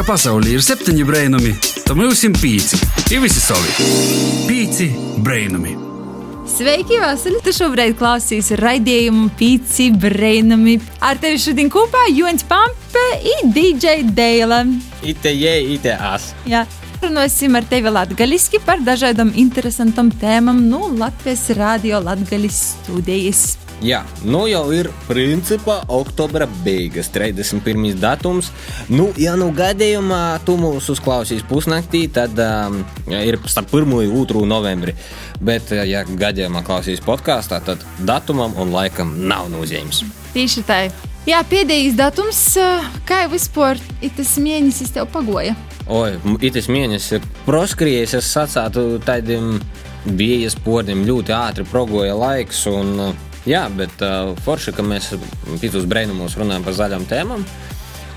ka pasaulē ir septiņi brainami, tad mums ir pieci. Ir visi savi. Pieci brainami. Sveiki, Vasili! Tu šobrīd klausies raidījumu Pīci Brainami. Ar tevi šodien kopā Joņš Pampe un DJ Deila. Ite je, ite as. Jā. Runāsim ar tevi latgaliski par dažādām interesantām tēmām no Latvijas radio latgalis studijas. Jā, nu jau ir principā oktobra beigas, 31. datums. Nu, ja nu gadījumā tu mūs uzklausīs pusnaktī, tad um, ir starp 1 un 2 novembri. Bet, ja gadījumā klausīs podkāstā, tad datumam un laikam nav nozīmes. Tieši tā. Jā, pēdējais datums, kā jau vispār tas mēnesis tev pagoja. Oi, itis mēnesis ir proskriejies, es sacātu tādiem bija sportiem ļoti ātri progoja laiks. Un, uh, Jā, bet uh, forši, ka mēs pīcis brainumos runājam par zaļām tēmām.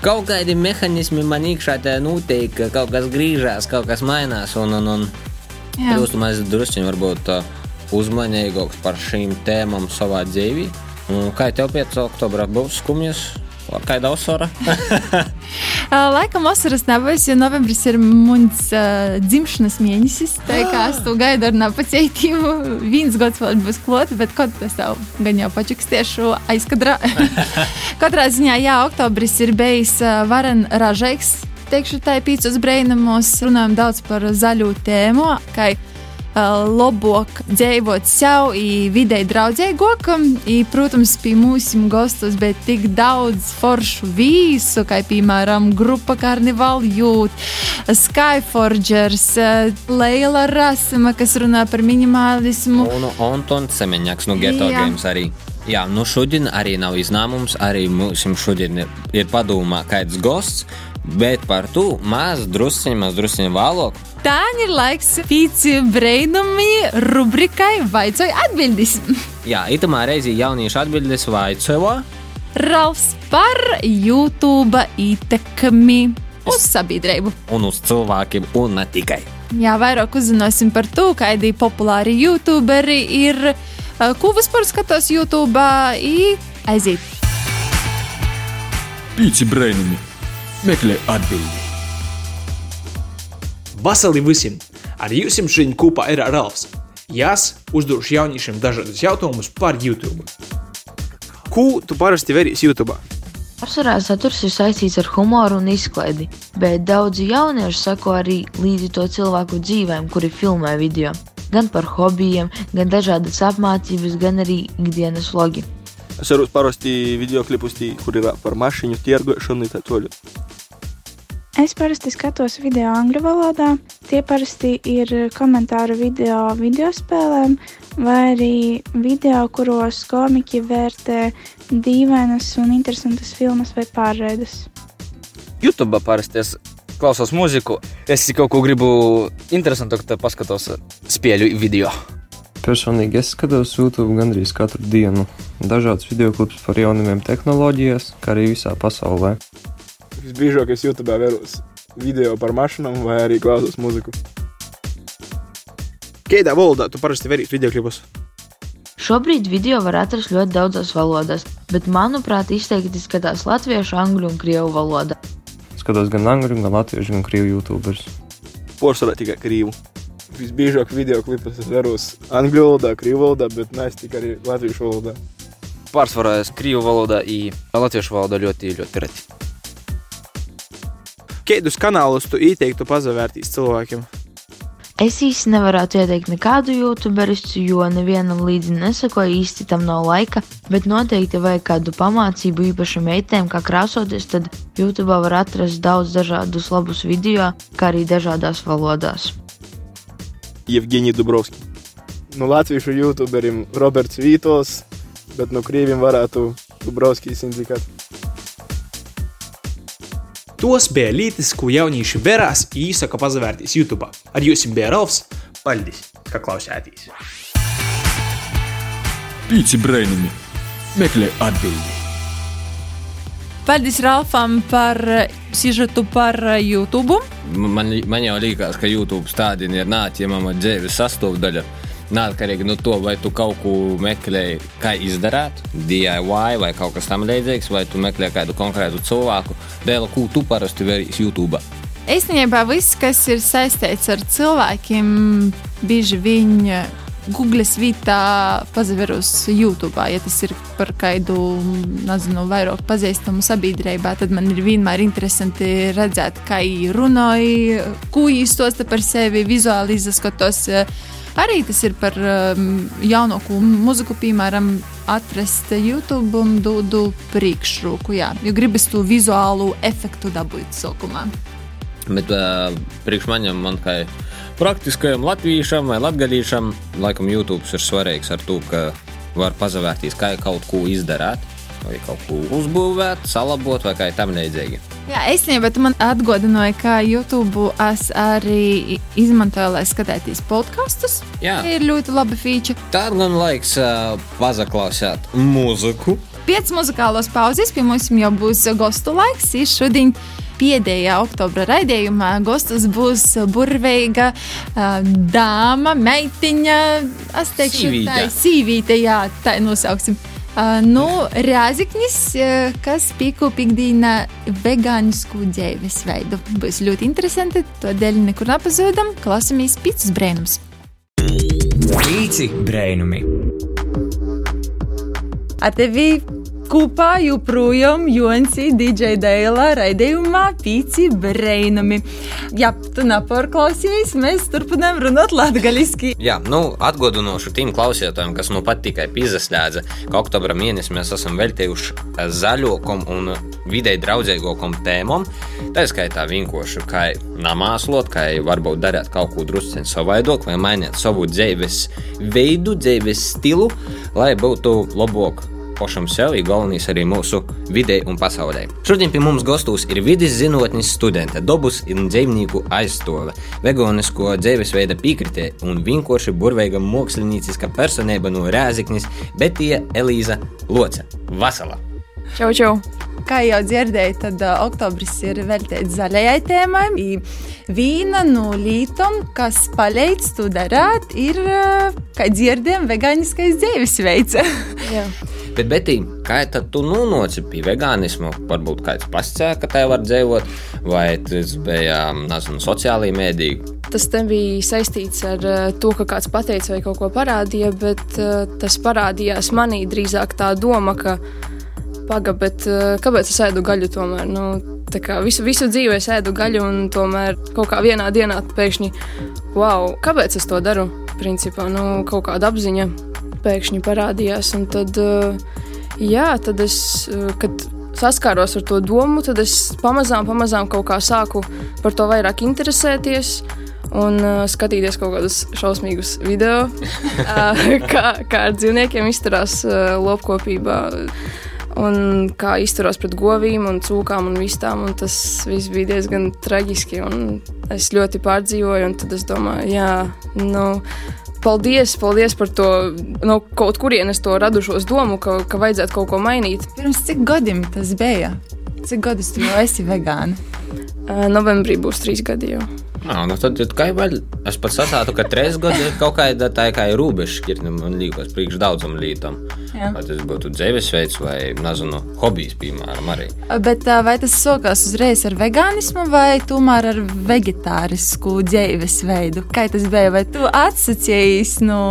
Kaut kādi mehānismi man iekšā te notiek, ka kaut kas griežās, kaut kas mainās. Un, un, un kļūstu mēs druskuļi varbūt uh, uzmanīgāks par šīm tēmām savā dzīvē. Kā tev pēc oktobra būs skumjas? Kāda vasara? Laikam vasaras nebūs, jo novembris ir mans uh, dzimšanas mēnesis. Tā kā es to gaidu ar nepacietību. Viens gads vēl būs klāts, bet kaut kas tev gan jau pačukstiešu aizkadrā. Katrā ziņā, jā, oktobris ir bijis uh, varen ražīgs. Teikšu, tā ir pīcis brīnumos, runājam daudz par zaļu tēmu. Kā labāk dzīvot sev, vidēji draudzīgākam. Protams, pie mūsu gastos bija tik daudz foršu vīsu, kā piemēram grupa Carnival Youth, Skyforgers, Leila Rasima, kas runā par minimalismu. Un Antons Semeņaks no Geto Games arī. Jā, nu šodien arī nav izņēmums. Arī mums šodien ir, ir padomā kāds gosts, bet par to maz drusciņu, maz drusciņu vēlāk. Tā ir laiks pīci brainami rubrikai Vaicoja atbildes. Jā, itamā reizē jauniešu atbildes vaicoja. Ralfs par YouTube ietekmi uz sabiedrību. Un uz cilvēkiem, un ne tikai. Jā, vairāk uzzināsim par to, kādi populāri youtuberi ir Ko vispār skatos YouTube? Aiziet! Pīci brainami! Meklē atbildi! Vasarī visiem! Ar jums šodien kopā ir Ralfs. Jās uzdošu jauniešiem dažādus jautājumus par YouTube. Ko tu parasti verīs YouTube? Pārsvarā saturs ir saistīts ar humoru un izklaidi, bet daudzi jaunieši sako arī līdzi to cilvēku dzīvēm, kuri filmē video gan par hobijiem, gan dažādas apmācības, gan arī ikdienas vlogi. Es varu parasti video klipus, kur ir par mašīnu tirgošanu un tā tālāk. Es parasti skatos video angļu valodā. Tie parasti ir komentāru video video spēlēm, vai arī video, kuros komiķi vērtē dīvainas un interesantas filmas vai pārraides. YouTube parasti es klausos mūziku. Es kaut ko gribu interesantu, tad paskatos spēļu video. Personīgi es skatos YouTube gandrīz katru dienu. Dažādas video klipus par jaunumiem tehnoloģijās, kā arī visā pasaulē. Visbiežāk es YouTube vēros video par mašīnām vai arī klausos mūziku. Kādā valodā tu parasti verīs video klipus? Šobrīd video var atrast ļoti daudzās valodās, bet, manuprāt, izteikti skatās latviešu, angļu un krievu valodā skatos gan angļu, gan latviešu, gan krievu YouTubers. Porcelāna tikai krievu. Visbiežāk video klipus es veros angļu valodā, krievu valodā, bet ne tikai arī latviešu valodā. Pārsvarā es krievu valodā, un latviešu valodā ļoti, ļoti reti. Kādus kanālus tu ieteiktu pazavērtīs cilvēkiem? Es īsti nevarētu ieteikt nekādu youtuberistu, jo nevienam līdzi nesakoju īsti tam nav laika, bet noteikti vajag kādu pamācību īpaši meitēm, kā krāsoties, tad YouTube var atrast daudz dažādus labus video, kā arī dažādās valodās. Evgenija Dubrovski. No latviešu youtuberiem Roberts Vītos, bet no krieviem varētu Dubrovskis indikāt. Tos bija lietas, ko jaunieši verās īsaka pazavērtīs YouTube. Ar jums bija Ralfs. Paldies, ka klausījāties! Pīci brainami! Meklē atbildi! Paldies Ralfam par sižetu par YouTube. Man, man jau liekas, ka YouTube stādījumi ir neatņemama dzīves sastāvdaļa. Neatkarīgi no to, vai tu kaut ko meklēji, kā izdarīt, DIY vai kaut kas tamlīdzīgs, vai tu meklē kādu konkrētu cilvēku, dēļ, ko tu parasti verīsi YouTube. Īstenībā viss, kas ir saistīts ar cilvēkiem, bieži viņi Google vietā pazaverus YouTube. Ja tas ir par kādu, nezinu, vairāk pazīstamu sabiedrībā, tad man ir vienmēr interesanti redzēt, kā viņi runāja, ko viņi stosta par sevi, vizuāli izskatos. Arī tas ir par um, jaunāku mūziku, piemēram, atrast YouTube un dodu priekšroku. Jā, jo gribas to vizuālu efektu dabūt sākumā. Bet uh, priekš maņam, man kā praktiskajam latviešam vai latgadīšam, laikam YouTube ir svarīgs ar to, ka var pazavērtīs, kā kaut ko izdarīt, vai kaut ko uzbūvēt, salabot vai kā tam līdzīgi. Jā, īstenībā tu man atgādināji, ka YouTube es arī izmantoju, lai skatītos podkastus. Jā. Ir ļoti laba feature. Tad gan laiks uh, pazaklausīt mūziku. Pēc muzikālos pauzes pie mums jau būs gostu laiks. Šodien pēdējā oktobra raidījumā Gostas būs burvīga dāma, meitiņa, es teikšu, tā ir sīvīte, jā, tā nosauksim. Uh, nu, Rēziknis, uh, kas pīkopīgdīna vegānisku dzīvesveidu. Būs ļoti interesanti, tādēļ nekur nepazūdam, klausāmies pīcis brēnums. Pīci brēnumi. Ar tevi kopā joprojām Jonsi DJ Dēlā raidījumā Pīci Breinami. Ja tu neporklausies, mēs turpinām runāt latgaliski. Jā, nu, atgādinošu tiem klausītājiem, kas nu pat tikai piesaistījās, ka oktobra mēnesī mēs esam veltījuši zaļākam un videi draudzīgākam tēmam. Tā skaitā vienkārši kā namāslot, kā varbūt darīt kaut ko drusku savādāk, vai mainīt savu dzīves veidu, dzīves stilu, lai būtu labāk pašam sev, ir galvenais arī mūsu vidē un pasaulē. Šodien pie mums gastos ir vidas zinātnes studente, dabas un dzīvnieku aizstove, vegānisko dzīvesveida piekritēja un vienkārši burvīga mākslinieciska personība no Rēziknis Betija Elīza Loce. Vasala! Čau, čau! Kā jau dzirdēju, tad uh, oktobris ir veltīts zaļajai tēmai. Vīna no lītām, kas palīdz to darīt, ir, uh, kā dzirdējām, vegāniskais dzīvesveids. Bet, Betī, kā tad tu nonāci pie vegānismu? Varbūt kāds pasakā, ka tā var dzīvot, vai tas bija nezinu, sociālajā mēdī. Tas nebija saistīts ar uh, to, ka kāds pateica vai kaut ko parādīja, bet uh, tas parādījās manī drīzāk tā doma, ka pagaidi, bet uh, kāpēc es ēdu gaļu tomēr? Nu, visu, visu dzīvi es ēdu gaļu, un tomēr kaut kā vienā dienā pēkšņi, wow, kāpēc es to daru? Principā, nu, kaut kāda apziņa pēkšņi parādījās, un tad, uh, jā, tad es, uh, kad saskāros ar to domu, tad es pamazām, pamazām kaut kā sāku par to vairāk interesēties. Un uh, skatīties kaut kādus šausmīgus video, uh, kā, kā ar dzīvniekiem izturās uh, lopkopībā, un kā izturās pret govīm, un cūkām un vistām. Un tas viss bija diezgan traģiski. Es ļoti pārdzīvoju, un tad es domāju, jā, nu. Paldies, paldies par to no kaut kurienes to radušos domu, ka, ka vajadzētu kaut ko mainīt. Pirms cik gadiem tas bija? Cik gadus tu jau esi vegāna? Novembrī būs trīs gadi jau. Nā, nu tad, kā jau es pats saprotu, ka trīs gadi ir kaut kāda tā kā robeža šķirtne, man liekas, priekš daudzam lītam. Vai tas būtu dzīvesveids vai, nezinu, hobijs, piemēram, arī. Bet vai tas sākās uzreiz ar vegānismu vai tomēr ar vegetārisku dzīvesveidu? Kā tas bija? Vai tu atsacījies no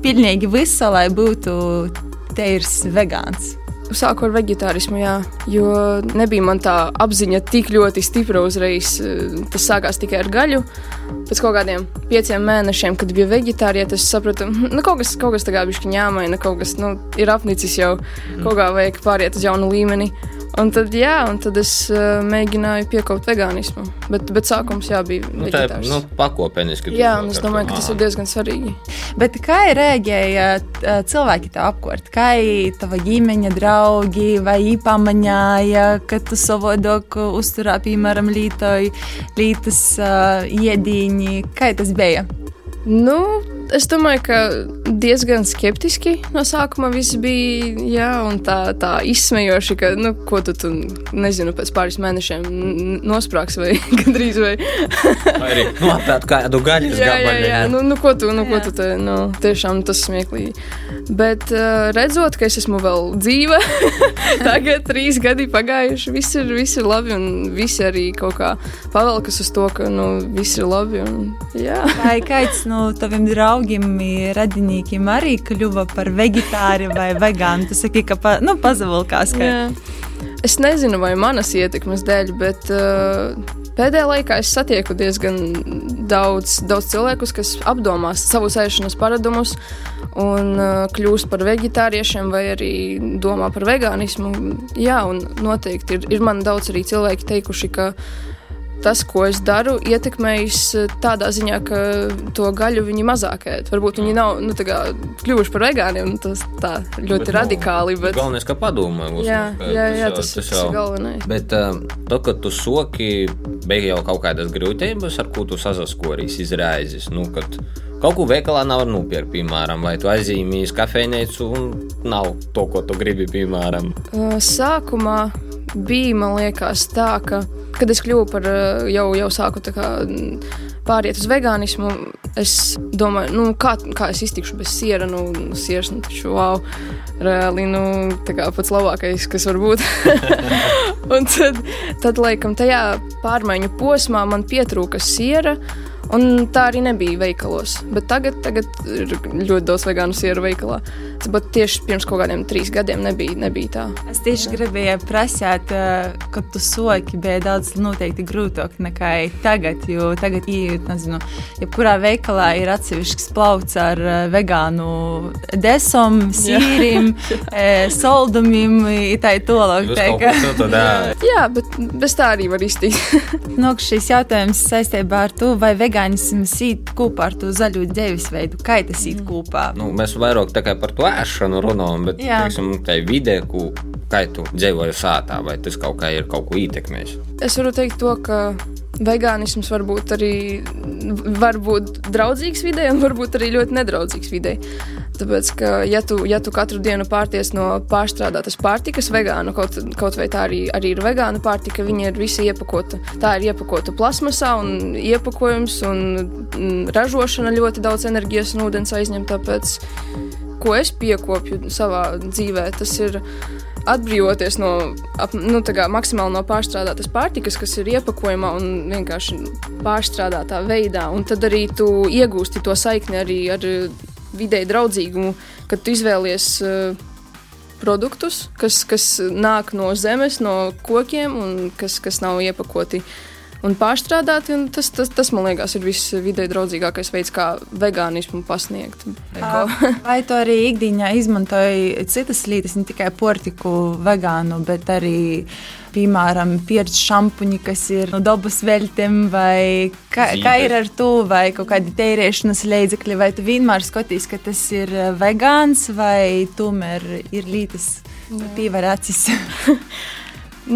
pilnīgi visa, lai būtu teirs vegāns? Sāku ar vegetārismu, jā, jo nebija man tā apziņa tik ļoti stipra uzreiz. Tas sākās tikai ar gaļu. Pēc kaut kādiem pieciem mēnešiem, kad bija vegetārija, es sapratu, ka nu, kaut kas, kaut kas tagad bija jāmaina, kaut kas nu, ir apnicis jau, kaut kā vajag pāriet uz jaunu līmeni. Un tad, jā, un tad es uh, mēģināju piekāpt vegānismu. Bet, bet sākums jā, bija nu, tā, vegetārs. nu, pakopeniski. Jā, un es domāju, ka tas ir diezgan svarīgi. Bet kā reaģēja uh, cilvēki tev apkārt? Kā tava ģimene, draugi vai īpamanāja, ka tu savādāk uzturā, piemēram, lītoju, lītas uh, iedīņi? Kā tas bija? Nu, Es domāju, ka diezgan skeptiski no sākuma viss bija. Jā, un tā, tā izsmejoši, ka, nu, ko tu, tu nezinu, pēc pāris mēnešiem nosprāgs vai gandrīz vai. arī nopēt kādu gaļas jā, jā, gabalu. jā, nu, nu, ko tu, nu, ko tu te, nu, tiešām tas smieklīgi. Bet uh, redzot, ka es esmu vēl dzīva, tagad trīs gadi pagājuši, viss ir, viss ir labi un visi arī kaut kā pavelkas uz to, ka, nu, viss ir labi un, jā. Vai kāds no taviem draugiem, radinīkiem arī kļuva par vegetāri vai vegānu? Tu saki, ka pa, nu, pazavilkās. Ka... Jā. Es nezinu, vai manas ietekmes dēļ, bet uh, pēdējā laikā es satieku diezgan daudz, daudz cilvēkus, kas apdomās savus ēšanas paradumus un uh, kļūst par vegetāriešiem vai arī domā par vegānismu. Jā, un noteikti ir, ir man daudz arī cilvēki teikuši, ka tas, ko es daru, ietekmējis tādā ziņā, ka to gaļu viņi mazāk ēd. Varbūt viņi nav nu, kā, kļuvuši par vegāniem, tas tā ļoti bet, radikāli. Bet... Galvenais, ka padomā. Jā, jā, jā, tas, tas, tas ir galvenais. Bet uh, to, ka tu soki, beig jau kaut kādas grūtības, ar ko tu sasaskorīs izraizes. Nu, kad, Kaut ko veikalā nav nopirkt, piemēram, vai tu aizzīmējies kafejnīcu un nav to, ko tu gribi, piemēram. Sākumā bija, man liekas, tā, ka, kad es kļuvu par jau, jau sāku kā, pāriet uz vegānismu, es domāju, nu, kā, kā es iztikšu bez siera. Nu, siers, nu, taču, wow, reāli, nu, tā kā pats labākais, kas var būt. un tad, tad, laikam, tajā pārmaiņu posmā man pietrūka siera. Un tā arī nebija veikalos. Bet tagad, tagad ir ļoti daudz vegānu sieru veikalā. Bet tieši pirms kaut kādiem trīs gadiem nebija, nebija tā. Es tieši Jā. gribēju prasīt, kad tu soki, bija daudz noteikti grūtāk nekā tagad. Jo tagad, nezinu, jebkurā veikalā ir atsevišķs plauts ar vegānu desom, sīrim, soldumiem, tā ir tolāk. Jā, bet bez tā arī var iztikt. Nok šis jautājums saistībā ar to, vai vegāni vegānisms īt kopā ar to zaļo dzīvesveidu, kā tas īt kopā? Nu, mēs vairāk par to ēšanu runājam, bet teiksim, tā ir vide, ko, kā tu dzīvoji sātā, vai tas kaut kā ir kaut ko ietekmējis? Es varu teikt to, ka vegānisms var būt arī var būt draudzīgs vidē, un varbūt arī ļoti nedraudzīgs vidē. Tāpēc, ka, ja tu, ja tu katru dienu pārties no pārstrādātas pārtikas, vegānu, kaut, kaut vai tā arī, arī ir vegāna pārtika, viņa ir visa iepakota. Tā ir iepakota plasmasā, un iepakojums un mm, ražošana ļoti daudz enerģijas un ūdens aizņem. Tāpēc, ko es piekopju savā dzīvē, tas ir atbrīvoties no ap, nu, kā, maksimāli no pārstrādātas pārtikas, kas ir iepakojumā un vienkārši pārstrādātā veidā. Un tad arī tu iegūsti to saikni arī ar vidēji draudzīgumu, kad tu izvēlies uh, produktus, kas, kas nāk no zemes, no kokiem un kas, kas nav iepakoti un pārstrādāti. Un tas, tas, tas, man liekas, ir viss vidē draudzīgākais veids, kā vegānismu pasniegt. Vai tu arī ikdienā izmantoji citas lietas, ne tikai portiku vegānu, bet arī, piemēram, pieredzi šampuņi, kas ir no dabas veltiem, vai kā, kā ir ar to, vai kaut kādi tērēšanas līdzekļi, vai tu vienmēr skaties, ka tas ir vegāns, vai tomēr ir lietas, ko pievēr acis?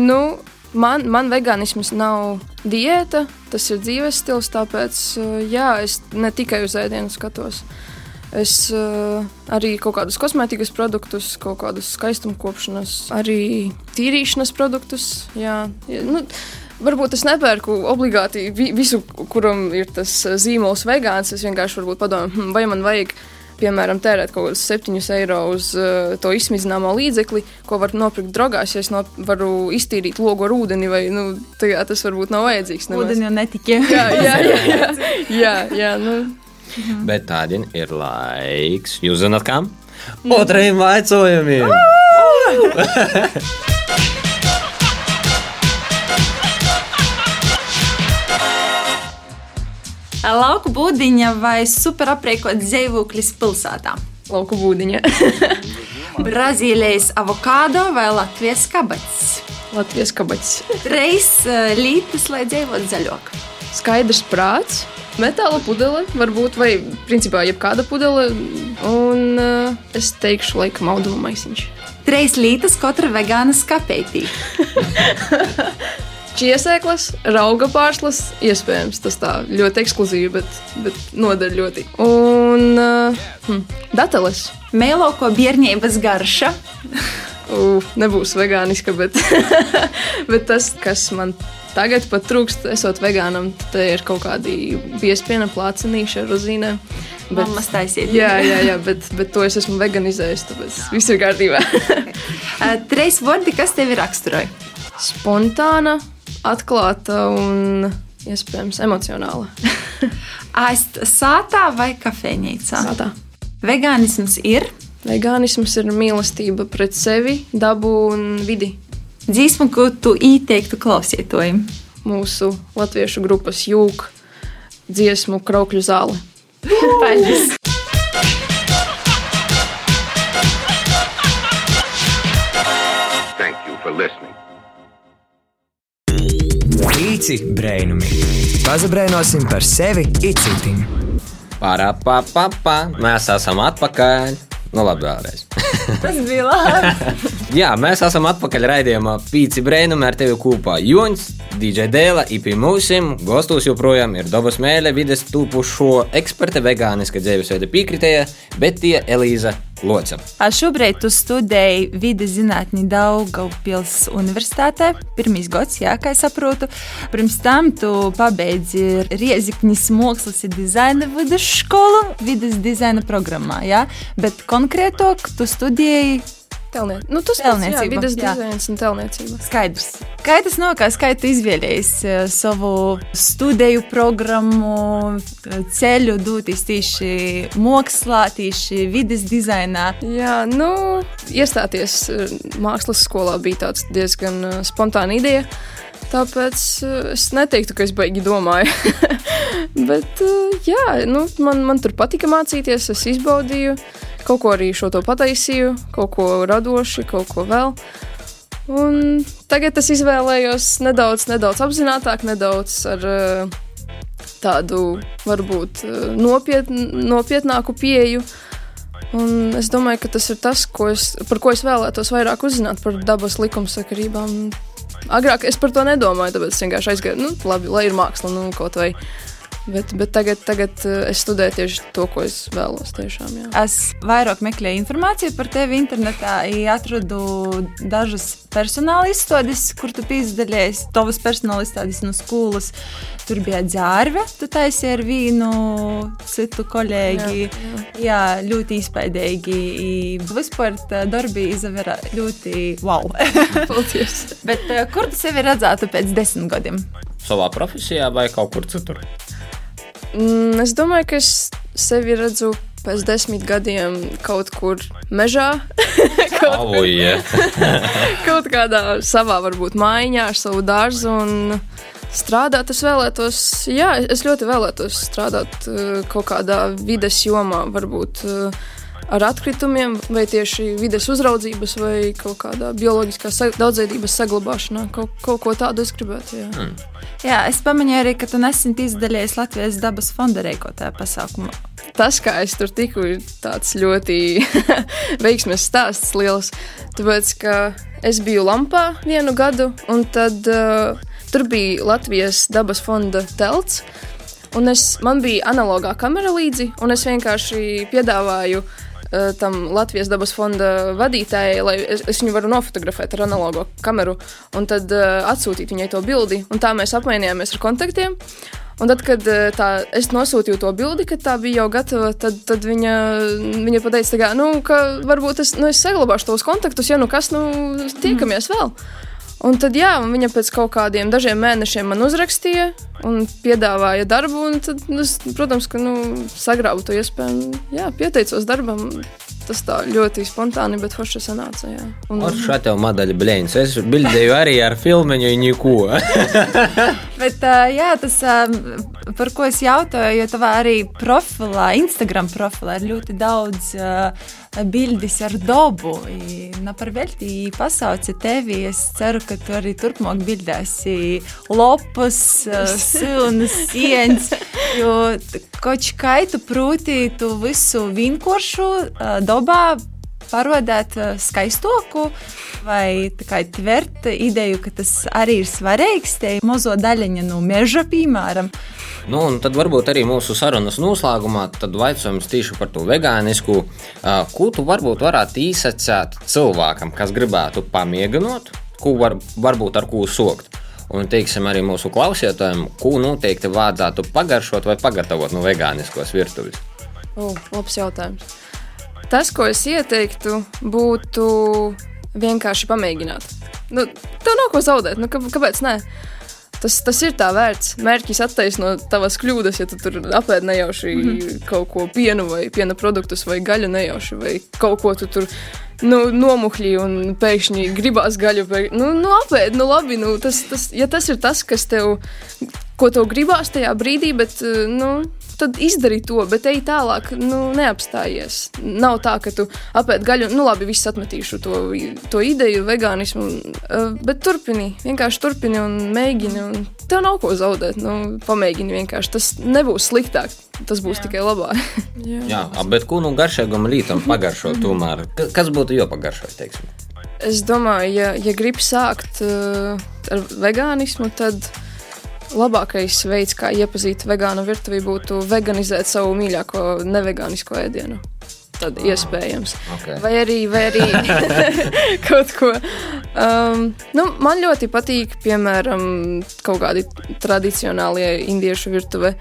nu, Man, man vegānisms nav diēta, tas ir dzīves stils, tāpēc uh, jā, es ne tikai uz ēdienu skatos. Es uh, arī kaut kādus kosmētikas produktus, kaut kādus skaistumkopšanas, arī tīrīšanas produktus. Jā, jā, nu, Varbūt es nepērku obligāti visu, kuram ir tas uh, zīmols vegāns. Es vienkārši padomāju, hm, vai man vajag uh, piemēram, tērēt kaut kādus 7 eiro uz uh, to izsmidzināmo līdzekli, ko var nopirkt drogās, ja es no, varu iztīrīt logu ar ūdeni, vai nu, tajā, tas varbūt nav vajadzīgs. Nemaz. Ūdeni jau netikai. jā, jā, jā, jā, jā, jā nu. Mhm. Bet tādien ir laiks. Jūs zināt, kam? Otrajam vaicojumiem! Lauku būdiņa vai superapriekot dzīvoklis pilsētā? Lauku būdiņa. Brazīlijas avokado vai Latvijas kabats? Latvijas kabats. Reis uh, lītis, lai dzīvotu zaļāk. Skaidrs prāts, metāla pudele, varbūt, vai principā jebkāda pudele. Un uh, es teikšu, laikam, auduma maisiņš. Treis lītas katra vegāna skapeitī. Čiesēklas, rauga pārslas, iespējams, tas tā ļoti ekskluzīvi, bet, bet noder ļoti. Un uh, hm, dateles. Mēloko bērnības garša. Uh, nebūs vegāniska, bet, bet tas, kas man tagad pat trūkst, esot vegānam, tad ir kaut kādi biespiena plācenīši ar rozīnēm. Bet, Mammas taisiet. jā, jā, jā bet, bet to es esmu veganizējis, tāpēc viss ir kārtībā. Uh, Trīs vārdi, kas tevi raksturoja? Spontāna, atklāta un iespējams emocionāla. Sātā vai kafejnīcā? Sātā. Vegānisms ir Vegānisms ir mīlestība pret sevi, dabu un vidi. dziesma, ko tu ieteiktu klausītājiem. Mūsu latviešu grupas jūg dziesmu kraukļu zāli. Paldies! Pīci brēnumi. Pazabrēnosim par sevi itcitim. Pārā, pa, pa, pa. Mēs esam atpakaļ. Nu, labi, vēlreiz. Tas bija labi. Jā, mēs esam atpakaļ raidījumā Pīci Brēnumi ar tevi kopā. Joņš, DJ Dēla, IP Mūsim, Gostos joprojām ir dabas mēlē vides tūpušo eksperte vegāniska dzīvesveida piekritēja, bet tie Elīza A, Šobrīd tu studēji vides zinātni Daugavpils universitātē, pirmīs gads, jā, kā es saprotu. Pirms tam tu pabeidzi Rieziknis mākslas un dizaina vidusskolu vides dizaina programmā, jā, bet konkrētāk tu studēji Telniecība. Nu, tas ir vidas jā. dizains un telniecība. Skaidrs. Kā tas nokās, kā tu izvēlējies eh, savu studiju programmu, eh, ceļu doties tieši mākslā, tieši vidas dizainā? Jā, nu, iestāties eh, mākslas skolā bija tāds diezgan spontāna ideja. Tāpēc es neteiktu, ka es baigi domāju. Bet, jā, nu, man, man tur patika mācīties, es izbaudīju, kaut ko arī šo to pataisīju, kaut ko radoši, kaut ko vēl. Un tagad es izvēlējos nedaudz, nedaudz apzinātāk, nedaudz ar eh, tādu varbūt eh, nopietn, nopietnāku pieeju. Un es domāju, ka tas ir tas, ko es, par ko es vēlētos vairāk uzzināt par dabas likumsakarībām. Agrāk es par to nedomāju, tāpēc es vienkārši aizgāju, nu, labi, lai ir māksla, nu, kaut vai. Bet, bet tagad, tagad eh, es studēju tieši to, ko es vēlos. Tiešām, jā. Es vairāk meklēju informāciju par tevi internetā, atradu dažas personāla izstādes, kur tu piedalījies. Tavas personāla izstādes no skolas. Tur bija dzērve, tu taisīji ar vienu citu kolēģi. Jā, jā. jā ļoti izpaidīgi. Vispār darbi izavera ļoti wow. Paldies! Bet eh, kur tu sevi redzētu pēc desmit gadiem? Savā profesijā vai kaut kur citur? Mm, es domāju, ka es sevi redzu pēc desmit gadiem kaut kur mežā, kaut, Oh, yeah. kaut kādā savā, varbūt mājiņā ar savu dārzu. Un strādāt, es vēlētos, jā, es ļoti vēlētos strādāt eh, kaut kādā vides jomā, varbūt. eh, Ar atkritumiem, vai tieši vides uzraudzības, vai kaut kādā bioloģiskā sa daudzveidības saglabāšanā. Kaut, kaut ko tādu es gribētu. Jā. Mm. Jā, es pamanīju arī, ka tu nesen izdalījies Latvijas dabas fonda reikotā pasākumā. tas, kā es tur tiku, ir tāds ļoti veiksmīgs stāsts, liels. Tāpēc, ka es biju Lampā vienu gadu, un tad uh, tur bija Latvijas dabas fonda telts. Un es, man bija analogā kamera līdzi, un es vienkārši piedāvāju uh, tam Latvijas dabas fonda vadītājai, lai es, es viņu varu nofotografēt ar analogo kameru, un tad uh, atsūtīt viņai to bildi. Un tā mēs apmainījāmies ar kontaktiem. Un tad, kad tā, es nosūtīju to bildi, kad tā bija jau gatava, tad, tad viņa, viņa pateica, kā, nu, ka varbūt es, nu, es saglabāšu tos kontaktus, ja nu kas, nu, tiekamies vēl. Un tad, jā, un viņa pēc kaut kādiem dažiem mēnešiem man uzrakstīja un piedāvāja darbu. Un tad, nu, es, protams, ka nu, sagrābu to iespēju. Jā, pieteicos darbam. Tas tā ļoti spontāni, bet forši sanāca. Jā. Un, Ar šo tev modeļu blēņas. Es bildēju arī ar filmu, neko. Bet, jā, tas, par ko es jautāju, jo tavā arī profilā, Instagram profilā ir ļoti daudz uh, bildes ar dabu. Na par velti pasauci tevi. Es ceru, ka tu arī turpmāk bildēsi lopus, ā, silnas, sienas. Jo kaut kā tu prūti tu visu vienkāršu ā, dabā parodēt uh, skaistoku vai tvert ideju, ka tas arī ir svarīgs, tie mazo daļiņa no meža, piemēram. Nu, un tad varbūt arī mūsu sarunas noslēgumā jautājums tieši par to vegānisku. Ko tu varbūt varētu īsacēt cilvēkam, kas gribētu pamieganot, ko var, varbūt ar ko sokt? Un, teiksim, arī mūsu klausītājiem, ko noteikti vajadzētu pagaršot vai pagatavot no vegāniskos virtuves. Uh, labs jautājums. Tas, ko es ieteiktu, būtu vienkārši pamēģināt. Nu, tev nav ko zaudēt, nu, kāpēc ne? Tas, tas ir tā vērts. Mērķis attaisno tavas kļūdas, ja tu tur apēdi nejauši mm -hmm. kaut ko pienu vai piena produktus vai gaļu nejauši vai kaut ko tu tur nu, nomuļķi un pēkšņi gribās gaļu. Pēk... Nu, nu apēdi, nu labi. Nu, tas, tas, ja tas ir tas, kas tev, ko tev gribās tajā brīdī, bet nu, tad izdari to, bet ej tālāk, nu, neapstājies. Nav tā, ka tu apēd gaļu, nu, labi, viss atmetīšu to, to ideju, vegānismu, uh, bet turpini, vienkārši turpini un mēģini, un tev nav ko zaudēt. Nu, pamēģini vienkārši, tas nebūs sliktāk, tas būs Jā. tikai labāk. Jā, Jā bet ko nu garšīgam lītam pagaršot tomēr? Kas būtu jopagaršot, teiksim? Es domāju, ja, ja grib sākt uh, ar vegānismu, tad labākais veids, kā iepazīt vegānu virtuvi, būtu veganizēt savu mīļāko nevegānisko ēdienu tad ah, iespējams. Okay. Vai arī, vai arī kaut ko. Um, nu, man ļoti patīk, piemēram, kaut kādi tradicionālie indiešu virtuve,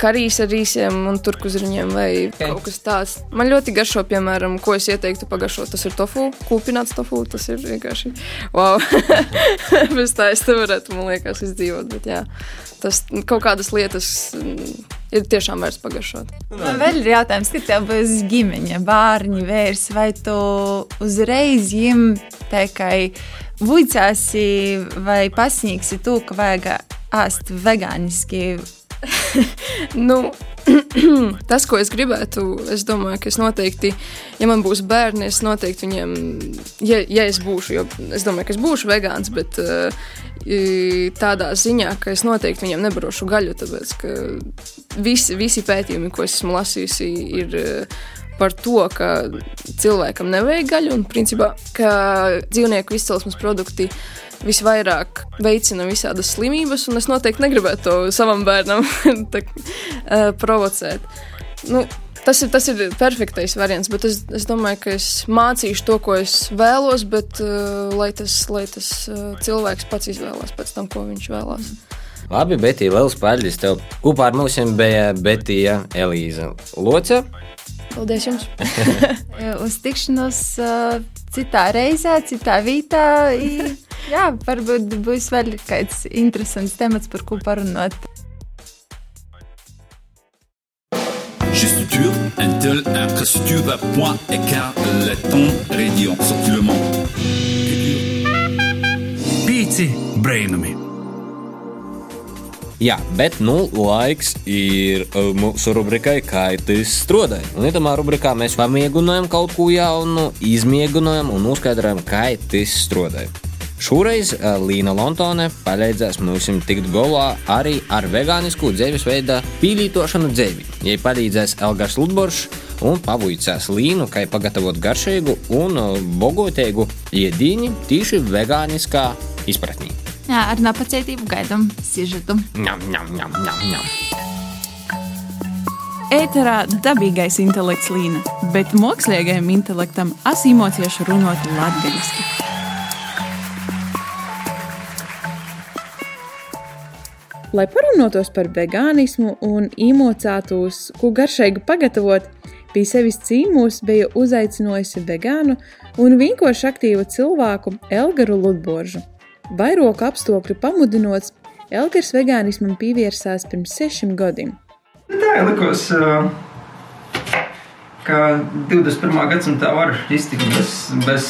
karīs ar rīsiem un turkuzriņiem vai okay. kaut kas tāds. Man ļoti garšo, piemēram, ko es ieteiktu pagaršot. Tas ir tofu, kūpināts tofu. Tas ir vienkārši wow. Bez tā es te varētu, man liekas, izdzīvot. Bet, jā, tas kaut kādas lietas ir tiešām vērts pagaršot. Man vēl ir jautājums, kad tev būs ģimene, bērni, vērs, vai tu uzreiz viņiem tikai vuicāsi vai pasniegsi to, ka vajag ēst vegāniski? nu, tas, ko es gribētu, es domāju, ka es noteikti, ja man būs bērni, es noteikti viņiem, ja, ja es būšu, jo es domāju, ka es būšu vegāns, bet uh, tādā ziņā, ka es noteikti viņiem nebarošu gaļu, tāpēc ka visi, visi pētījumi, ko es esmu lasījusi, ir uh, par to, ka cilvēkam nevajag gaļu un principā, ka dzīvnieku izcelsmes produkti visvairāk veicina visādas slimības, un es noteikti negribētu to savam bērnam tā, uh, provocēt. Nu, Tas ir, tas ir perfektais variants, bet es, es domāju, ka es mācīšu to, ko es vēlos, bet uh, lai tas, lai tas uh, cilvēks pats izvēlās pēc tam, ko viņš vēlās. Labi, Betī, liels paldies tev. Kopā ar mums bija Betija Elīza Loca. Paldies jums! Uz tikšanos uh, citā reizē, citā vietā. Jā, varbūt būs vēl kāds interesants temats, par ko parunāt. Gestuture, Intel, infrastructure.ecart, radio, sorti le monde. Pīci brainami! Jā, bet nu, laiks ir uh, mūsu rubrikai, kā tas strādāja. Un itamā rubrikā mēs pamiegunājam kaut ko jaunu, izmiegunājam un uzskaidrojam, kā tas strādāja. Šoreiz uh, Līna Lontone palīdzēs mums tikt galā arī ar vegānisku dzīvesveidu pīlītošanu dzīvi. Viņai palīdzēs Elgars Ludboršs un pavuicās Līnu, kā pagatavot garšīgu un uh, bogotīgu iedīņu tieši vegāniskā izpratnī. Jā, ar nepacietību gaidām sižetu. Ņem, ņem, ņem, ņem, ņem. Ēterā dabīgais intelekts līna, bet mākslīgajam intelektam asimocieši runāt latgaļiski. Lai parunātos par vegānismu un īmocētos, ko garšīgi pagatavot, pie sevis cīmūs bija uzaicinājusi vegānu un vienkārši aktīvu cilvēku Elgaru Ludboržu. Vairoka apstākļu pamudinots, Elgars vegānismam pievērsās pirms sešiem gadiem. Tā likās, ka 21. gadsimtā var iztikt bez, bez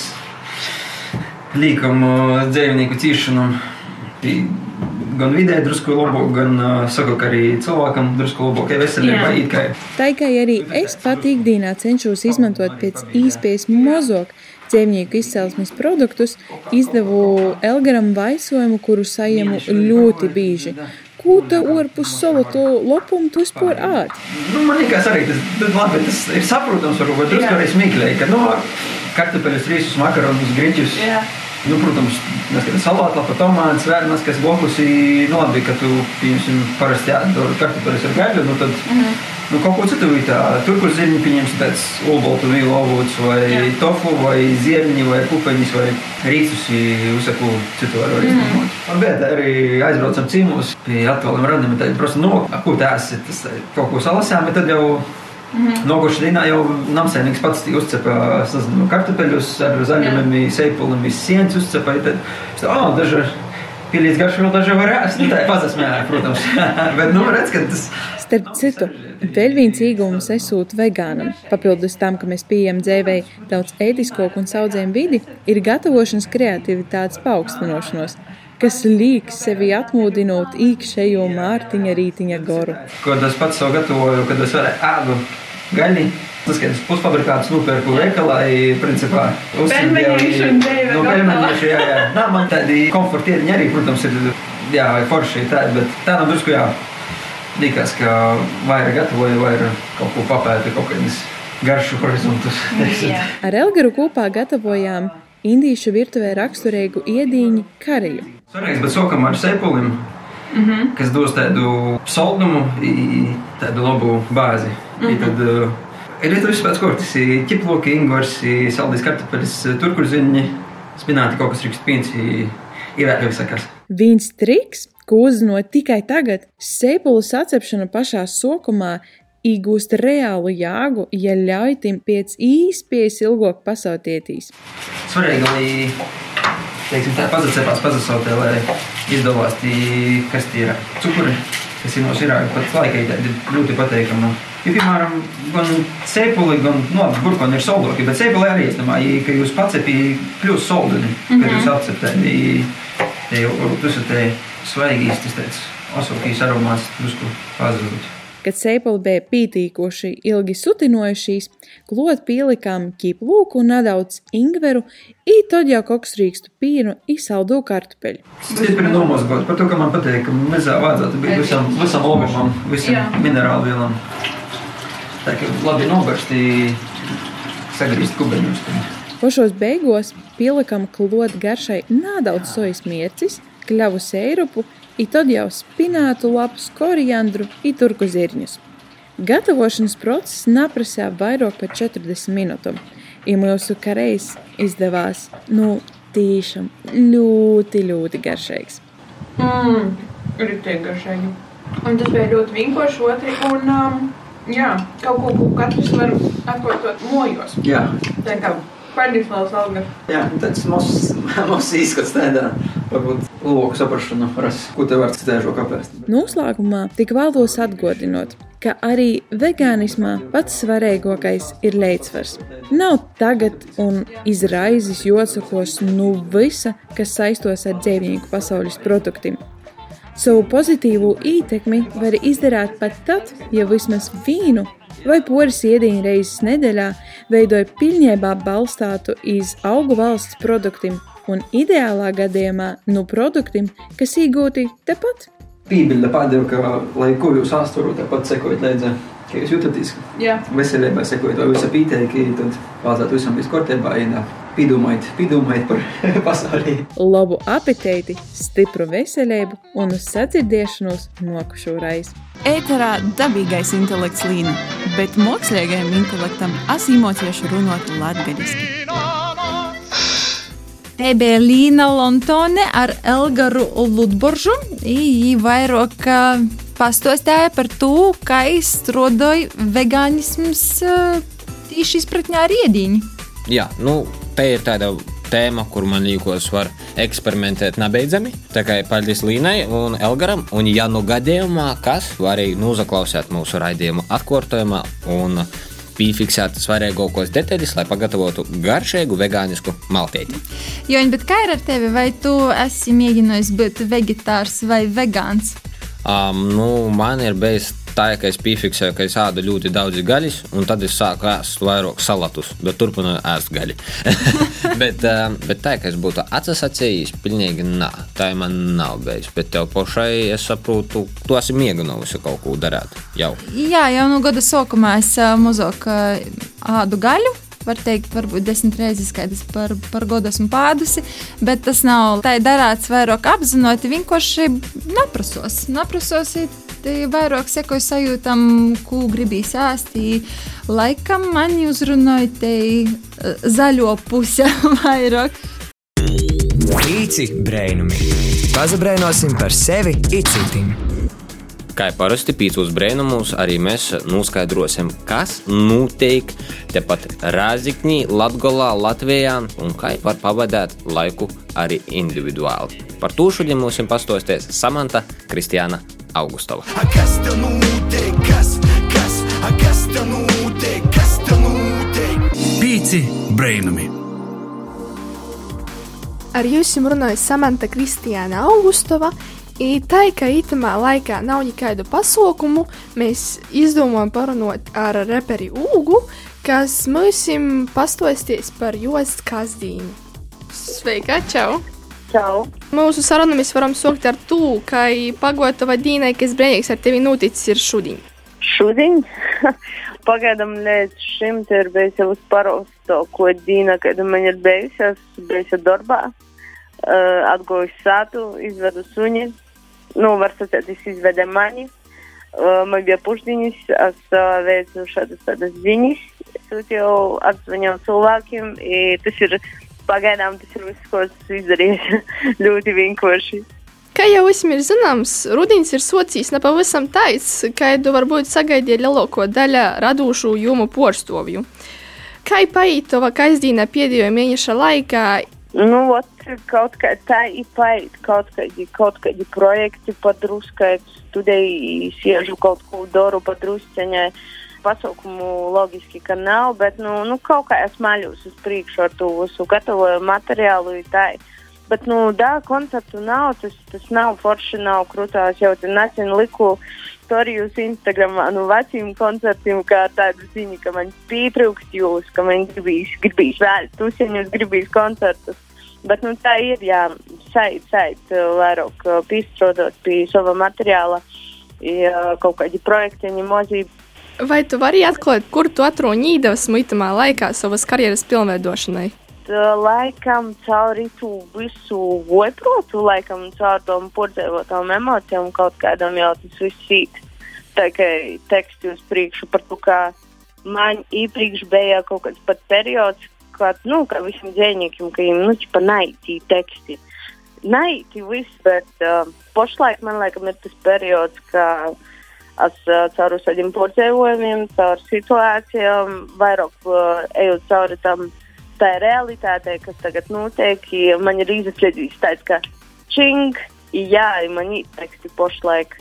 līkumu dzīvnieku cīšanu. Gan vidē drusku labāk, gan saku, ka arī cilvēkam drusku labākai veselībai. Tā kā arī es pat ikdienā cenšos izmantot pēc iespējas mazāk dzīvnieku izcelsmes produktus, izdevu Elgaram vaisojumu, kuru saņemu ļoti bieži. Ko tu ārpus salatu lopumu tu vispār ād? Nu, man liekas arī tas, labi, tas ir saprotams, varbūt drusku arī smieklīgi, ka, nu, kartupeļus, rīsus, makaronus, griķus. Jā. Nu, protams, neskaidrs salātā, pa tomātu svērmas, kas blokus ir nobi, ka tu, pieņemsim, parasti jādara kartupeļus ar gaļu, nu tad, mm -hmm. nu, kaut ko citu vītā. Tur, kur zirņi, pieņemsim, tāds olboltu vīlu ovuts, vai Jā. tofu, vai zirņi, vai pupeņus, vai rīcus, visaku citu var arī mhm. izdomot. Mm -hmm. Bet arī aizbraucam cīmūs pie atvēliem randam, tad prasa, no, ko tā esi, tas eh, kaut ko salasām, bet tad jau Mhm. Noguši dienā jau namsēnieks pats uzcepa sazinu, kartupeļus ar zaļumiem, seipuliem, sienas uzcepa. Tad, oh, daži pilīdz garšu vēl daži var ēst. Nu, tā ir pazasmēja, protams. Bet, nu, redz, ka tas Starp citu, vēl viens iegūms esot vegānam, papildus tam, ka mēs pieejam dzēvēji daudz ētiskoku un saudzējumu vidi, ir gatavošanas kreativitātes paaugstināšanos, kas liek sevi atmodinot īkšējo mārtiņa rītiņa goru. ko es pats sev gatavoju, kad es ēdu gaļi. Tas, ka es pusfabrikātus nopērku veikalā, ir principā dēve Nu, pelmeņieši, jā, jā. Nā, man tādi komfortieri arī, protams, ir, jā, vai forši tādi, bet tā nav drusku, jā. Likās, ka vairāk gatavoju, vairāk kaut ko papētu, kaut kādas garšu horizontus. Ar Elgaru kopā gatavojām indīšu virtuvē raksturīgu iedīņu kariju. Svarīgs, bet sākam ar sepulim, Mhm. kas dos tādu saldumu, tādu labu bāzi. I Mhm. Tad, uh, ir lietuvis pēc kortis, i ķiploki, ingvars, saldīs kartupeļs, turkurziņi, spināti kaut kas rīkst pīns, i ievērt sakars. Viens triks, ko uzzinot tikai tagad, sēpulas atcepšana pašā sokumā iegūst reālu jēgu, ja ļauj tim pēc īspējas ilgāk pasautietīs. Svarīgi, lai teiksim, tā pazacēpās pazasautē, lai izdevās tī, kas tie ir cukuri, kas ir no širā, pat laikai tādi ļoti pateikami. Jo, piemēram, gan sēpuli, gan nu, burkoni ir soldoki, bet sēpuli arī, es domāju, ka jūs pacepī kļūst soldini, kad Mhm. jūs apceptēji, te jau varbūt esat te svaigīs, tas tāds osokīs aromāts drusku pazudot. Kad sēpuli bija pītīkoši ilgi sutinojušies, klot pielikām ķiplūku un nedaudz ingveru, i tad jau koksrīkstu pīnu i saldu kartupeļu. Stipri nomazgot par to, ka man patīk, ka mezā vajadzētu būt visam, visam logumam, visam minerālu vielam. Tā kā labi nobarstī, sagrīst kubeņus. Pašos beigās pielikām klot garšai nedaudz sojas mērcis, kļavu sērupu, i tad jau spinātu lapus, koriandru i turku zirņus. Gatavošanas process neprasīja vairāk par 40 minūtēm, ja mūsu karējs izdevās nu, tiešām ļoti, ļoti garšīgs. Mm, Rītīgi garšīgi. Un tas bija ļoti vienkārši otri. Un, um, jā, kaut ko, ko katrs var atkārtot mojos. Jā. Tā kā pārdīslās alga. Jā, tāds mazs mazs izskats tādā, varbūt loku saprašana, ras, ko te var citēžo kāpēc. Noslēgumā tik vēlos atgādināt, ka arī vegānismā pats svarīgākais ir līdzsvars. Nav tagad un izraizes jocakos nu visa, kas saistos ar dzīvnieku pasaules produktiem. Savu pozitīvo ietekmi var izdarīt pat tad, ja vismaz vīnu vai poras iedīņu reizes nedēļā veidoja pilnībā balstātu iz augu valsts produktiem un ideālā gadījumā no produktiem, kas iegūti tepat. Pībiļa pādeva, ka, lai ko jūs asturu, tāpat sekojat līdzi, ka jūs jūtaties Jā. veselībai, sekojat vai visa pīteiki, tad vajadzētu visam būt kārtībā, ja pīdomājat, pīdomājat par pasaulī. Labu apetīti, stipru veselību un uz sadzirdēšanos nokušu reizi. Ēterā dabīgais intelekts līna, bet mākslīgajam intelektam asīmotieši runāt latgadiski. Te bija Līna Lontone ar Elgaru Ludboržu. Viņa vairāk pastāstīja par to, kā izstrādāja vegānisms ā, tieši izpratnē ar iediņu. Jā, nu, te ir tāda tēma, kur man liekas, var eksperimentēt nebeidzami. Tā kā paldies Līnai un Elgaram. Un, ja nu gadījumā kas, var arī noklausīt mūsu raidījumu atkārtojumā un piefiksēt svarīgākos detaļas, lai pagatavotu garšīgu vegānisku maltīti. Joņ, bet kā ir ar tevi? Vai tu esi mēģinājis būt vegetārs vai vegāns? Um, nu, man ir bijis tā, ka es piefiksēju, ka es ēdu ļoti daudz gaļas, un tad es sāku ēst vairāk salatus, bet turpināju ēst gaļu. bet, bet tā, ka es būtu atsacījis, pilnīgi nē, tā man nav bijis. Bet tev pašai, es saprotu, tu esi mēģinājusi kaut ko darīt jau. Jā, jau no gada sākumā es mazāk ādu gaļu. var teikt, varbūt desmit reizes, kad es par, par godu esmu pādusi, bet tas nav tā darāts vairāk apzināti, vienkārši naprasos. Naprasos ir vairāk sekoju sajūtam, ko gribīs ēst. Laikam man uzrunāja te zaļo puse vairāk. Pīci brēnumi. Pazabrēnosim par sevi itcitim. Kā jau parasti pīcūs brēnumus, arī mēs noskaidrosim, kas notiek tepat Rāzikņī, Latgolā, Latvijā un kā var pavadīt laiku arī individuāli. Par to šodien mums pastostēs Samanta Kristiāna Augustova. A kas tev notiek? Kas, kas, a kas tev notiek? Kas tev notiek? Pīci brainami! Ar jums runāja Samanta Kristiāna Augustova. I tā, ka itamā laikā nav nekādu pasaukumu, mēs izdomājam parunot ar reperi Ūgu, kas mums pastostīs par jos kazdīnu. Sveika, čau! Čau! Mūsu sarunu mēs varam sākt ar to, ka pagotava dīnai, kas brīnīgs ar tevi noticis, ir šodien. Šodien? Pagaidām līdz šim ir bijis jau uz parausto dīna, kad man ir bijusi, es biju darbā, uh, atgojusi sātu, izvedu suņi, nu, var sacīt, es izvedu mani. Uh, man bija pušdiņas, es uh, veicu šādas tādas ziņas, sūtīju atzvanīju cilvēkiem, tas ir pagaidām tas ir viss, ko esmu izdarījis ļoti vienkārši. Kā jau visam ir zināms, rudens ir socijas nepavisam tāds, kādu varbūt sagaidīja lielāko daļu radošu jomu porstovju. Kā paiet tava kazdīna pēdējo mēneša laikā? Nu, ot, kaut kā tā ir paiet, kaut kādi, kaut kādi projekti padruskai, studēju, siežu kaut ko daru padrusceņai. Pasaukumu loģiski, ka nav, bet nu, nu, kaut kā es maļos uz priekšu ar to visu gatavoju materiālu. Tā. Bet, nu, da, koncertu nav, tas, tas nav forši, nav krūtās. Jau tur nesen liku storijus Instagramā no nu, veciem koncertiem, kā tādu ziņu, ka man pietrūkst jūs, ka man gribīs, gribīs vēl tusiņus, gribīs koncertus. Bet, nu, tā ir, jā, sait, sait, vairāk piestrādāt pie sava materiāla, ja kaut kādi projektiņi mozība. Vai tu vari atklāt, kur tu atrodi īdavas muitamā laikā savas karjeras pilnveidošanai? Laikam cauri to visu voiprotu, laikam caur tom pordzēvotām emocijām kaut kādam jau tas viss sīt. Tā kā teksti uz priekšu par to, kā man iepriekš bija kaut kāds pat periods, kad, nu, kā visiem dzēniekiem, ka viņiem, nu, čipa naiti teksti. Naiti viss, bet uh, pašlaik man laikam ir tas periods, ka uh, caur saviem pordzēvojumiem, caur situācijām, vairāk uh, ejot cauri tam tā realitātei, kas tagad notiek, man ir izsmeļojis tāds, ka čing, jā, man ir teksti pašlaik.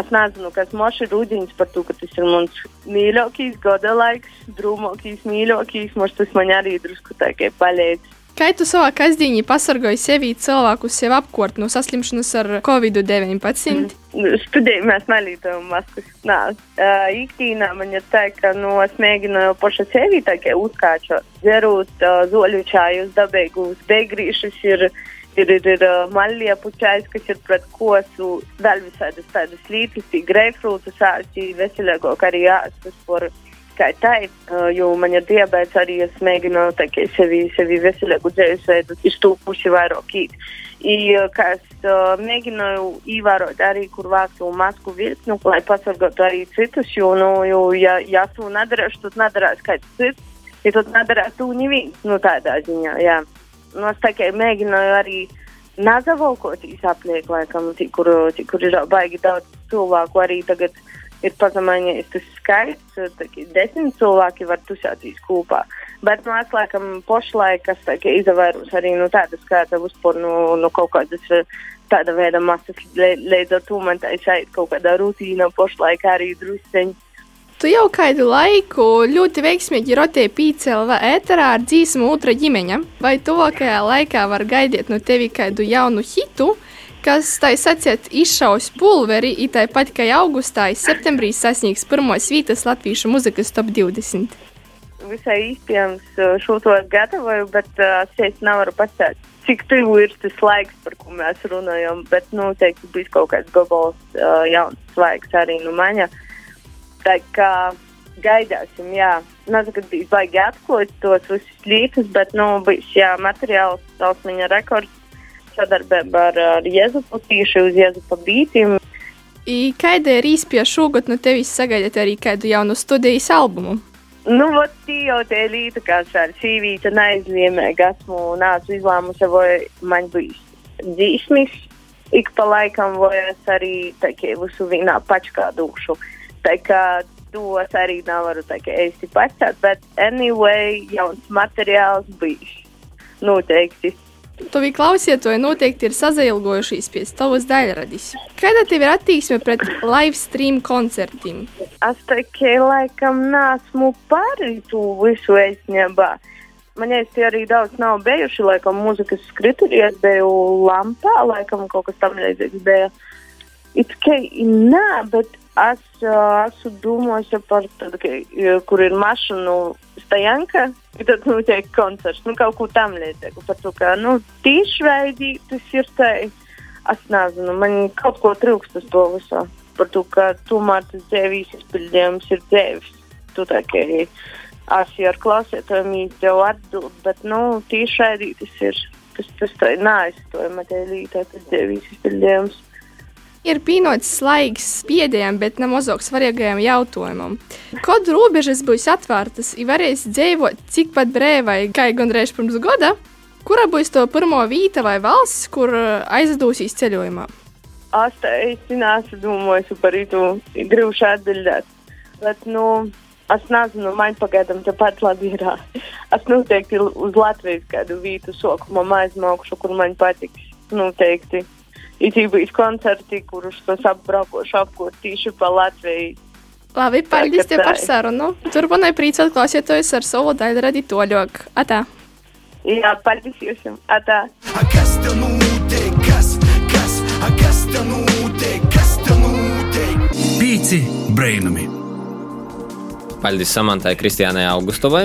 Es nezinu, kas man ir rudens par to, ka tas ir mans mīļākais gada laiks, drūmākais, mīļākais. Mums tas man arī drusku tā kā palīdz. Kā tu savā kasdienā pasargāji sevi cilvēkus sev apkort no saslimšanas ar covid-19? Mm. Studēju mēs nelītojam maskas. Nā, uh, iktīnā man ir tā, ka nu, es mēģinu paša sevi tā kā uzkāčot, dzerot uh, zoļu čājus, dabīgus, beigrišus ir, ir, ir, ir maliepu čājs, kas ir pret kosu, vēl visādas tādas lītas, greifrūtas āķi, veselīgāk arī āstas par kā tā, jo man ir diabetes, arī es mēģinu sevi, sevi veselīgu dzīvesveidu, iz to pusi vairāk īt. I, kā es uh, mēģināju ievērot arī, kur vāktu masku virkni, lai pasargātu arī citus, jo, nu, jo ja, ja tu nedarīsi, tad nedarīs kāds cits, ja tu nedarīsi, tu neviens, nu, tādā ziņā, jā. Nu, es kā mēģināju arī nezavalkoties apliek, laikam, kur, kur ir baigi daudz cilvēku arī tagad ir pazemējies tas skaits, desmit cilvēki var tusēties kopā. Bet mēs nu, laikam pašlaik, kas izvērus arī no nu, tādas kā tā uzpūr no, nu, no kaut kādas tāda veida masas, līdz ar to man tā ir kaut kāda rutīna pašlaik arī drusceņi. Tu jau kādu laiku ļoti veiksmīgi rotēji pīcēlā ēterā ar dzīsmu otra ģimeņa. Vai tuvākajā laikā var gaidīt no tevi kādu jaunu hitu? Kas, tā sacīt, izšaus pulveri, it tāpat kā augustā, septembrī sasniegs pirmos vietas latviešu muzikas top 20. Visai iespējams šo to gatavoju, bet uh, es nevaru pastāstīt, cik tuvu ir tas laiks, par ko mēs runājam. Bet noteikti nu, būs kaut kāds gabals uh, jauns laiks arī no maņa. Tā kā gaidāsim, jā. Nezinu, kad bija baigi atklāt tos visus līdzekļus, bet, nu, bijis, jā, materiāls, tausmiņa rekords sadarbībā ar, ar Jēzupu tīši uz Jēzupa bītiem. I kāda ir īspēja šogad no tevis sagaidīt arī kādu jaunu studijas albumu? Nu, vot tī jau tie līta, kā šādi sīvīta neizliemēga esmu nācu izlēmusi, vai man bijis dzīsmis, ik pa laikam, vai es arī takie visu vienā pačkā dūšu. Tā kā to es arī nevaru tā kā īsti pacelt, bet anyway, jauns materiāls bijis. Noteikti. Tavi klausītāji noteikti ir sazailgojušies pēc tavas daļradas. Kāda tev ir attieksme pret live stream koncertiem? Es tikai laikam nesmu par to visu aizņemā. Man īsti arī daudz nav bijuši, laikam, mūzikas skrituļos, biju lampā, laikam kaut kas tam līdzīgs bija. It kā nē, bet es uh, esmu domājis par tādu, ka, kur ir mašīnu stajanka, ir tad notiek koncerts, nu kaut ko tam līdzīgu. Par to, ka, nu, tīšveidī tas ir tā, es nezinu, man kaut ko trūkst uz to visu. Par to, ka tomēr tas dzēvīs izpildījums ir dzēvis. Tu tā kā es jau ar klausītājiem īsti jau atbild, bet, nu, tīšveidī tas ir, tas, tas tā ir neaizstojama tie lītā, tas dzēvīs izpildījums. Ir pienācis laiks pēdējiem, bet ne mazāk svarīgajam jautājumam. Kad robežas būs atvērtas, ja varēs dzīvot tikpat brīvai, kā gandrīz pirms gada, kura būs to pirmā vieta vai valsts, kur aizdosīs ceļojumā? Es nesu domājis par to, grūti atbildēt. Bet, nu, es nezinu, man pagaidām tāpat labi ir. Es noteikti uz Latvijas kādu vietu sokumā aizmaukšu, kur man patiks. Noteikti. Ir īpaši koncerti, kurus es apbraukošu apkot tīši pa Latviju. Labi, paldies tev par sarunu. Turpinai priecāt klausītājus ar savu daļu radītoļok. Atā! Jā, paldies jums! Atā! Kas tev notiek? Kas, kas, kas tev notiek? Kas tev notiek? Pīci brainami! Paldies Samantai Kristiānai Augustovai.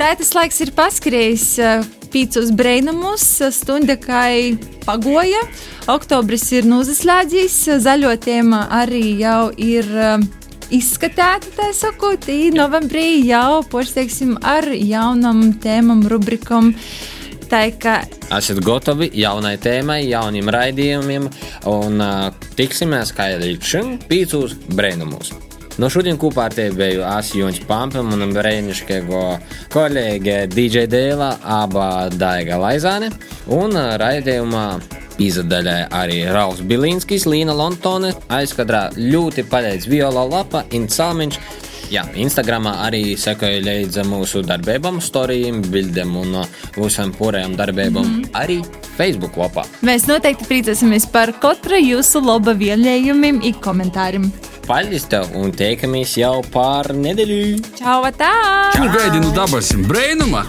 Tā tas laiks ir paskrējis pīcos brainumus, stunda kā pagoja. Oktobris ir nozaslēdzis, zaļo tēma arī jau ir izskatīta, tā sakot, novembrī jau porsteiksim ar jaunam tēmam, rubrikam. Tā kā Esat gatavi jaunai tēmai, jauniem raidījumiem, un uh, tiksimies kā līdz šim pīcūs brainumus. No šodien kopā ar tevi biju Asijons Pampam un brēnišķīgo kolēģi DJ Dēlā, abā Daiga Laizāne, un raidījumā Izdaļai arī Rauls Bilinskis, Līna Lontone, aizkadrā ļoti pareizi Viola Lapa, Incāmiņš. Jā, Instagramā arī sekoja līdzi mūsu darbībām, storijiem, bildēm un visam pārējām darbībām. Mm -hmm. Arī Facebook lapā. mēs noteikti priecāsimies par katru jūsu laba vēlējumiem un komentāriem. Paldies tev un tiekamies jau pār nedēļu! Čau, tā! Nu, gaidi, nu dabasim brainuma!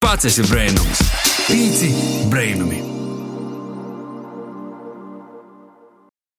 Pats esi brainums! Pīci brainumi!